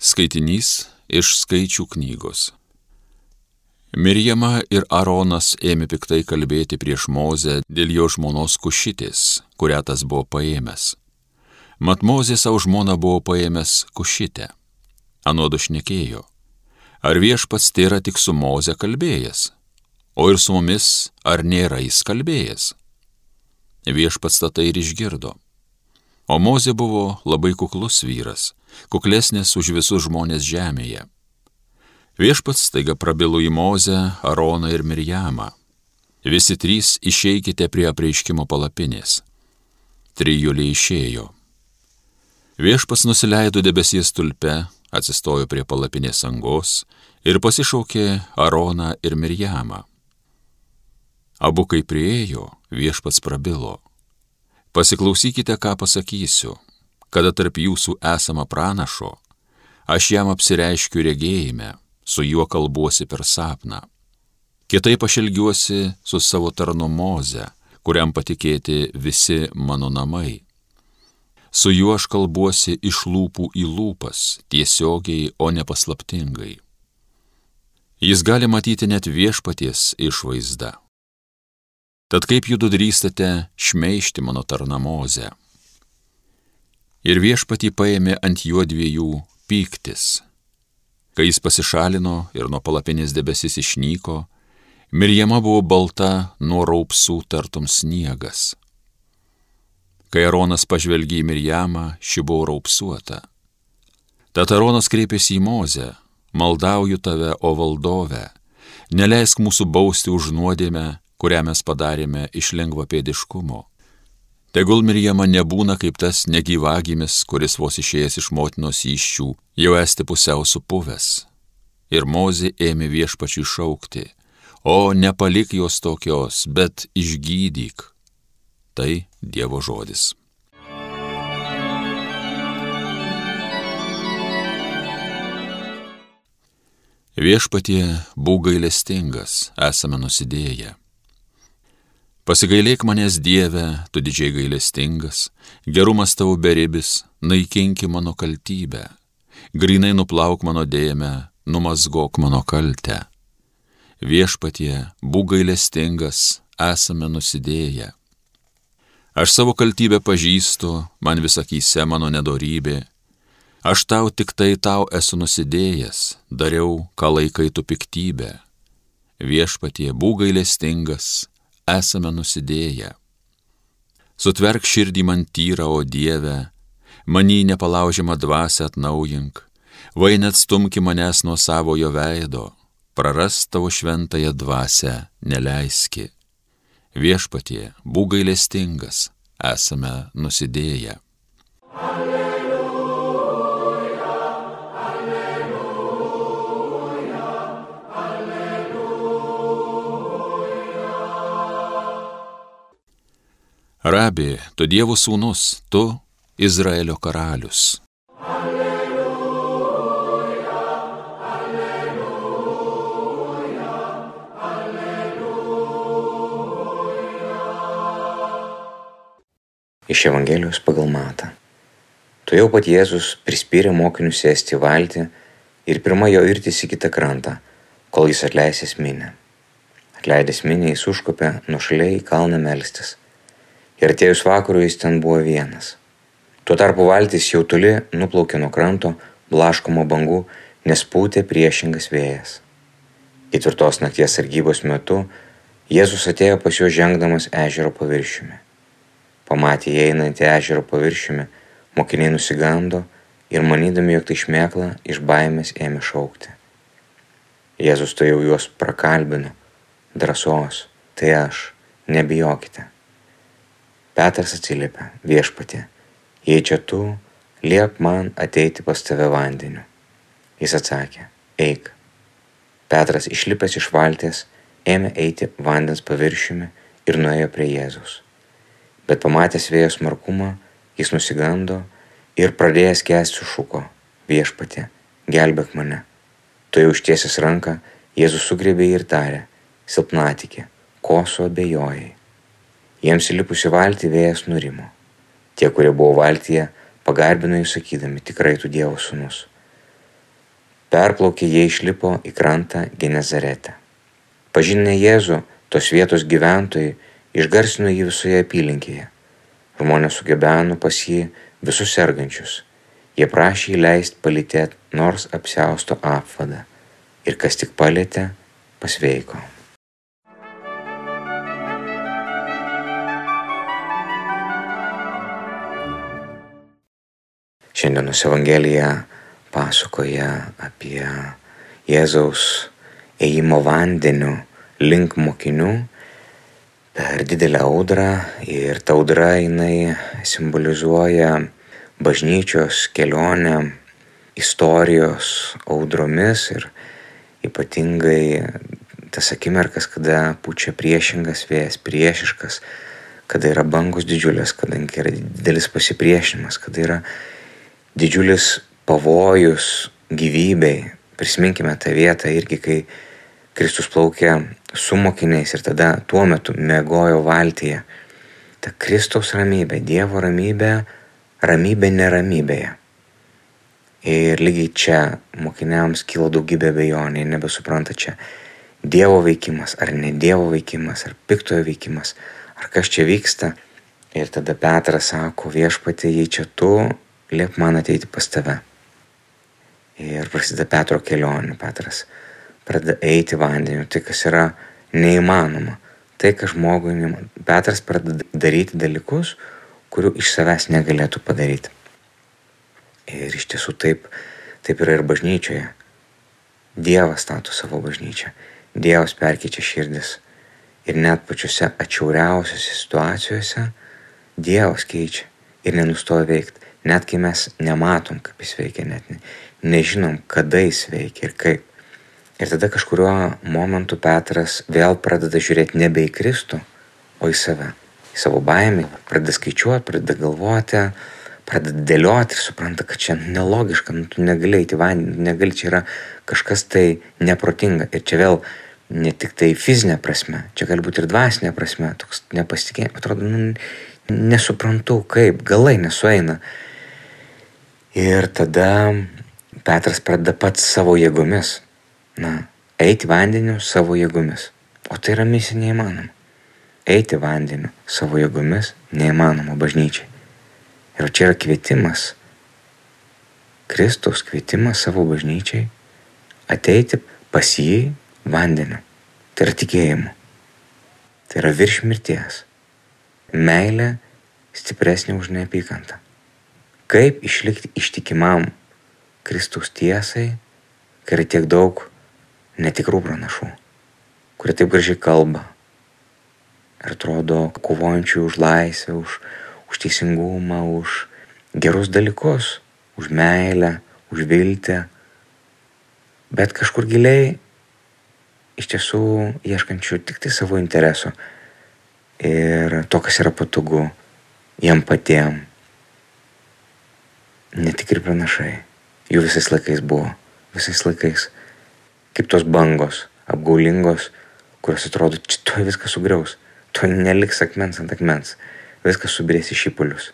Skaitinys iš skaičių knygos. Mirjama ir Aronas ėmė piktai kalbėti prieš Mozę dėl jo žmonos kušitės, kurią tas buvo paėmęs. Mat Mozė savo žmoną buvo paėmęs kušitę. Anodu šnekėjo. Ar viešpats tai yra tik su Moze kalbėjęs, o ir su mumis ar nėra jis kalbėjęs? Viešpats tai ir išgirdo. O Mozė buvo labai kuklus vyras, kuklesnis už visus žmonės žemėje. Viešpats taiga prabilo į Mozę, Aroną ir Mirjamą. Visi trys išeikite prie apreiškimo palapinės. Trijulė išėjo. Viešpats nusileido debesies tulpe, atsistojo prie palapinės angos ir pasišaukė Aroną ir Mirjamą. Abu kai priejo, viešpats prabilo. Pasiklausykite, ką pasakysiu, kada tarp jūsų esama pranašo, aš jam apsireiškiu regėjime, su juo kalbuosi per sapną. Kitaip aš ilgiuosi su savo tarnu Moze, kuriam patikėti visi mano namai. Su juo aš kalbuosi iš lūpų į lūpas, tiesiogiai, o ne paslaptingai. Jis gali matyti net viešpaties išvaizdą. Tad kaip jūs drįstate šmeišti mano tarnamozę? Ir viešpatį paėmė ant juo dviejų pyktis. Kai jis pasišalino ir nuo palapinės debesis išnyko, Mirjama buvo balta nuo raupsų tartum sniegas. Kai Aronas pažvelgė į Mirjamą, ši buvo raupsuota. Tad Aronas kreipėsi į Mozę, maldauju tave, o valdove, neleisk mūsų bausti už nuodėmę kurią mes padarėme iš lengvapėdiškumo. Tegul Mirjama nebūna kaip tas negyvagimis, kuris vos išėjęs iš motinos iššių jau esti pusiau supuvęs. Ir Mozė ėmė viešpačiui šaukti, o nepalik jos tokios, bet išgydyk. Tai Dievo žodis. Viešpatie būk gailestingas, esame nusidėję. Pasigailėk manęs Dieve, tu didžiai gailestingas, gerumas tavo beribis, naikinki mano kaltybę, grinai nuplauk mano dėmę, numazgok mano kaltę. Viešpatie, būk gailestingas, esame nusidėję. Aš savo kaltybę pažįstu, man visakyse mano nedorybė. Aš tau tik tai tau esu nusidėjęs, dariau, ką laikai tu piktybę. Viešpatie, būk gailestingas, esame nusidėję. Sutverk širdį man tyrą, o Dieve, manį nepalaužiamą dvasę atnaujink, vai net stumki manęs nuo savojo veido, praras tavo šventąją dvasę neleiski. Viešpatie, būk gailestingas, esame nusidėję. Rabi, tu Dievo sūnus, tu Izraelio karalius. Alleluja, alleluja, alleluja. Iš Evangelijos pagal matą. Tu jau pat Jėzus prispyrė mokinius sėsti valtį ir pirmą jo irtis į kitą krantą, kol jis atleisęs minę. Atleidęs minę jis užkopė nušaliai į kalną melstis ir atėjus vakarui jis ten buvo vienas. Tuo tarpu valtis jau toli nuplaukė nuo kranto, blaškomo bangų, nes pūtė priešingas vėjas. Ketvirtos nakties sargybos metu Jėzus atėjo pas juos žengdamas ežero paviršiumi. Pamatė įeinantį ežero paviršiumi, mokiniai nusigando ir manydami, jog tai šmėkla, iš baimės ėmė šaukti. Jėzus tai jau juos prakalbino, drąsos, tai aš, nebijokite. Petras atsiliepė, viešpatė, jei čia tu, liep man ateiti pas tave vandeniu. Jis atsakė, eik. Petras išlipęs iš valties ėmė eiti vandens paviršiumi ir nuėjo prie Jėzus. Bet pamatęs vėjo smarkumą, jis nusigando ir pradėjęs kesti šuko, viešpatė, gelbėk mane. Tu jau ištiesęs ranką, Jėzus sugrėbė ir tarė, silpnatikė, ko su abejojai. Jiems įlipus į valtį vėjas nurimo. Tie, kurie buvo valtyje, pagarbino jį sakydami, tikrai tu Dievo sūnus. perplaukė jie išlipo į krantą Genezaretę. Pažinę Jėzų, tos vietos gyventojai išgarsino jį visoje apylinkėje. Žmonės sugebeno pas jį visus sergančius. Jie prašė įleisti palytėti nors apsiausto apvadą. Ir kas tik palėtė, pasveiko. Šiandienos Evangelija pasakoja apie Jėzaus ėjimo vandeniu link mokinių. Per didelę audrą ir ta audra jinai simbolizuoja bažnyčios kelionę istorijos audromis ir ypatingai tas akimirkas, kada pučia priešingas vėjas, priešiškas, kada yra bangos didžiulės, kadangi yra didelis pasipriešinimas, kada yra didžiulis pavojus gyvybei. Prisiminkime tą vietą irgi, kai Kristus plaukė su mokiniais ir tada tuo metu mėgojo valtyje. Ta Kristaus ramybė, Dievo ramybė, ramybė neramybėje. Ir lygiai čia mokiniams kilo daugybė bejonių, nebesupranta čia Dievo veikimas, ar ne Dievo veikimas, ar piktojo veikimas, ar kas čia vyksta. Ir tada Petras sako, viešpatė, jei čia tu, liep man ateiti pas tave. Ir prasideda Petro kelionė, Petras pradeda eiti vandeniu, tai kas yra neįmanoma. Tai, ką žmogui neįmanoma. Petras pradeda daryti dalykus, kurių iš savęs negalėtų padaryti. Ir iš tiesų taip, taip yra ir bažnyčioje. Dievas stato savo bažnyčią. Dievas perkeičia širdis. Ir net pačiuose atšiauriausiose situacijose Dievas keičia ir nenustoja veikti. Net kai mes nematom, kaip jis veikia, net nežinom, kada jis veikia ir kaip. Ir tada kažkurio momentu Petras vėl pradeda žiūrėti nebe į Kristų, o į save. Į savo baimę, pradeda skaičiuoti, pradeda galvoti, pradeda dėlioti ir supranta, kad čia nelogiška, nu, tu negali eiti vandenį, negali, čia yra kažkas tai neprotinga. Ir čia vėl ne tik tai fizinė prasme, čia gali būti ir dvasinė prasme, toks nepasitikėjimas, atrodo, nu, nesuprantu kaip, galai nesueina. Ir tada Petras pradeda pats savo jėgomis, na, eiti vandeniu savo jėgomis. O tai yra misija neįmanoma. Eiti vandeniu savo jėgomis neįmanoma bažnyčiai. Ir čia yra kvietimas, Kristaus kvietimas savo bažnyčiai ateiti pas jį vandeniu. Tai yra tikėjimu. Tai yra virš mirties. Meilė stipresnė už neapykantą. Kaip išlikti ištikimam Kristaus tiesai, kai yra tiek daug netikrų pranašų, kurie taip gražiai kalba ir atrodo kovojančių už laisvę, už, už teisingumą, už gerus dalykus, už meilę, už viltį, bet kažkur giliai iš tiesų ieškančių tik tai savo interesų ir to, kas yra patogu jam patiem. Netikri pranašai. Jų visais laikais buvo. Visais laikais. Kaip tos bangos, apgaulingos, kurios atrodo, čia tuoj viską sugriaus. Tuoj neliks akmens ant akmens viskas subirės į šipulius.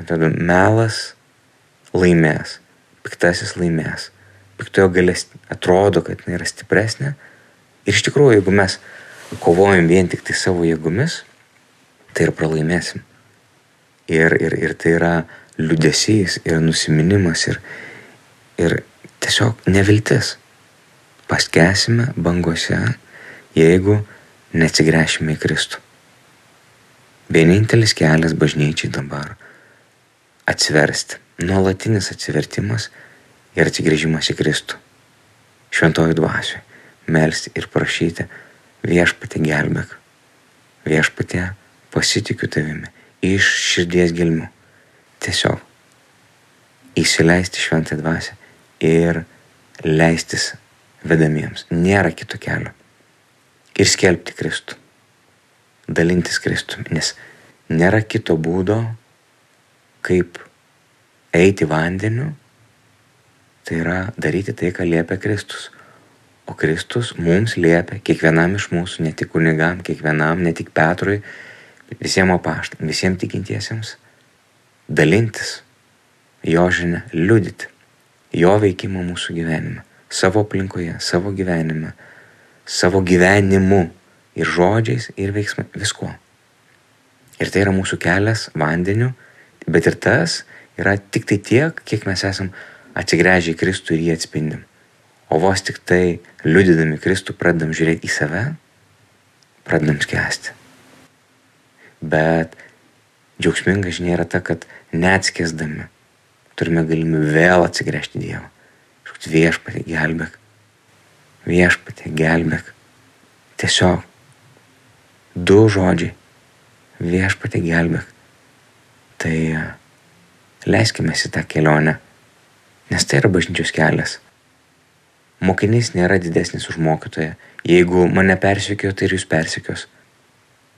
Atrodo, melas laimės, piktasis laimės. Piktojo galės atrodo, kad jinai yra stipresnė. Ir iš tikrųjų, jeigu mes kovojam vien tik tai savo jėgomis, tai ir pralaimėsim. Ir, ir, ir tai yra liudesys, ir nusiminimas, ir, ir tiesiog neviltis. Paskesime bangose, jeigu neatsigręšime į Kristų. Vienintelis kelias bažnyčiai dabar - atsiversti, nuolatinis atsivertimas ir atsigrėžimas į Kristų. Šventoji dvasiui melsti ir prašyti viešpatį gelbėk. Viešpatė pasitikiu tavimi iš širdies gelmių. Tiesiog įsileisti šventą dvasę ir leistis vedamiems. Nėra kito kelio. Ir skelbti Kristų dalintis Kristumi, nes nėra kito būdo, kaip eiti vandeniu, tai yra daryti tai, ką liepia Kristus. O Kristus mums liepia, kiekvienam iš mūsų, ne tik kunigam, kiekvienam, ne tik Petrui, visiems apaštams, visiems tikintiesiems, dalintis jo žinę, liudyti jo veikimą mūsų gyvenime, savo aplinkoje, savo gyvenime, savo gyvenimu ir žodžiais, ir veiksmai, viskuo. Ir tai yra mūsų kelias vandeniu, bet ir tas yra tik tai tiek, kiek mes esam atsigręžę į Kristų ir jį atspindim. O vos tik tai liudydami Kristų pradedam žiūrėti į save, pradedam skęsti. Bet džiaugsminga žinia yra ta, kad neatskėsdami turime galimybę vėl atsigręžti Dievą. Šaukti viešpatį gelbėk. Viešpatį gelbėk. Tiesiog du žodžiai. Viešpatį gelbėk. Tai leiskime į tą kelionę, nes tai yra bažnyčios kelias. Mokinys nėra didesnis už mokytoją. Jeigu mane persikio, tai ir jūs persikios.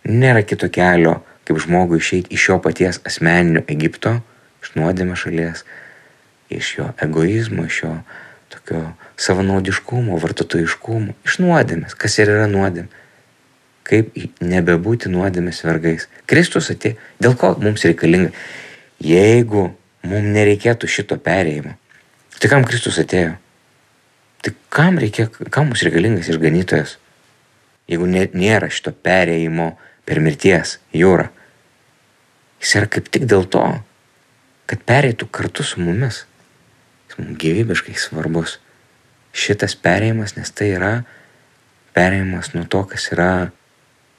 Nėra kito kelio, kaip žmogui išeiti iš jo paties asmeninio Egipto, iš nuodėmė šalies, iš jo egoizmo, iš jo tokio savanaudiškumo, vartotojiškumo, iš nuodėmės, kas ir yra nuodėmė. Kaip nebebūti nuodėmės vergais. Kristus atėjo, dėl ko mums reikalinga. Jeigu mums nereikėtų šito perėjimo, tai kam Kristus atėjo? Tai kam reikia, kam mums reikalingas išganytojas, jeigu nėra šito perėjimo per mirties jūrą? Jis yra kaip tik dėl to, kad pereitų kartu su mumis. Jis mums gyvybiškai svarbus. Šitas perėjimas, nes tai yra perėjimas nuo to, kas yra,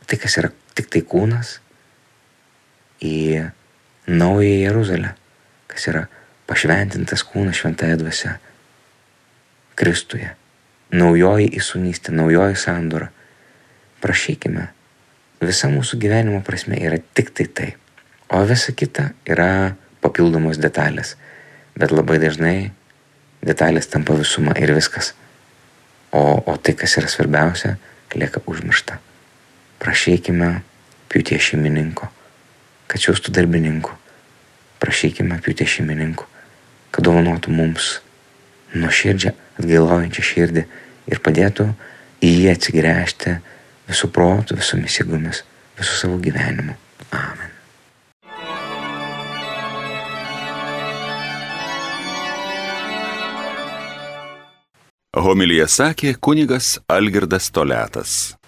tai kas yra tik tai kūnas, į naują Jeruzalę, kas yra pašventintas kūnas šventąją dvasę. Kristuje, naujoji įsunystė, naujoji sandora. Prašykime, visa mūsų gyvenimo prasme yra tik tai tai, o visa kita yra papildomos detalės, bet labai dažnai detalės tampa visuma ir viskas. O, o tai, kas yra svarbiausia, lieka užmiršta. Prašykime pjūtie šeimininko, kad siūstų darbininkų. Prašykime pjūtie šeimininko, kad dovanotų mums nuoširdžią atgailaujančią širdį ir padėtų į jį atsigręžti visų protų, visomis jėgomis, visų savo gyvenimu. Amen. Homilija sakė kunigas Algirdas Toletas.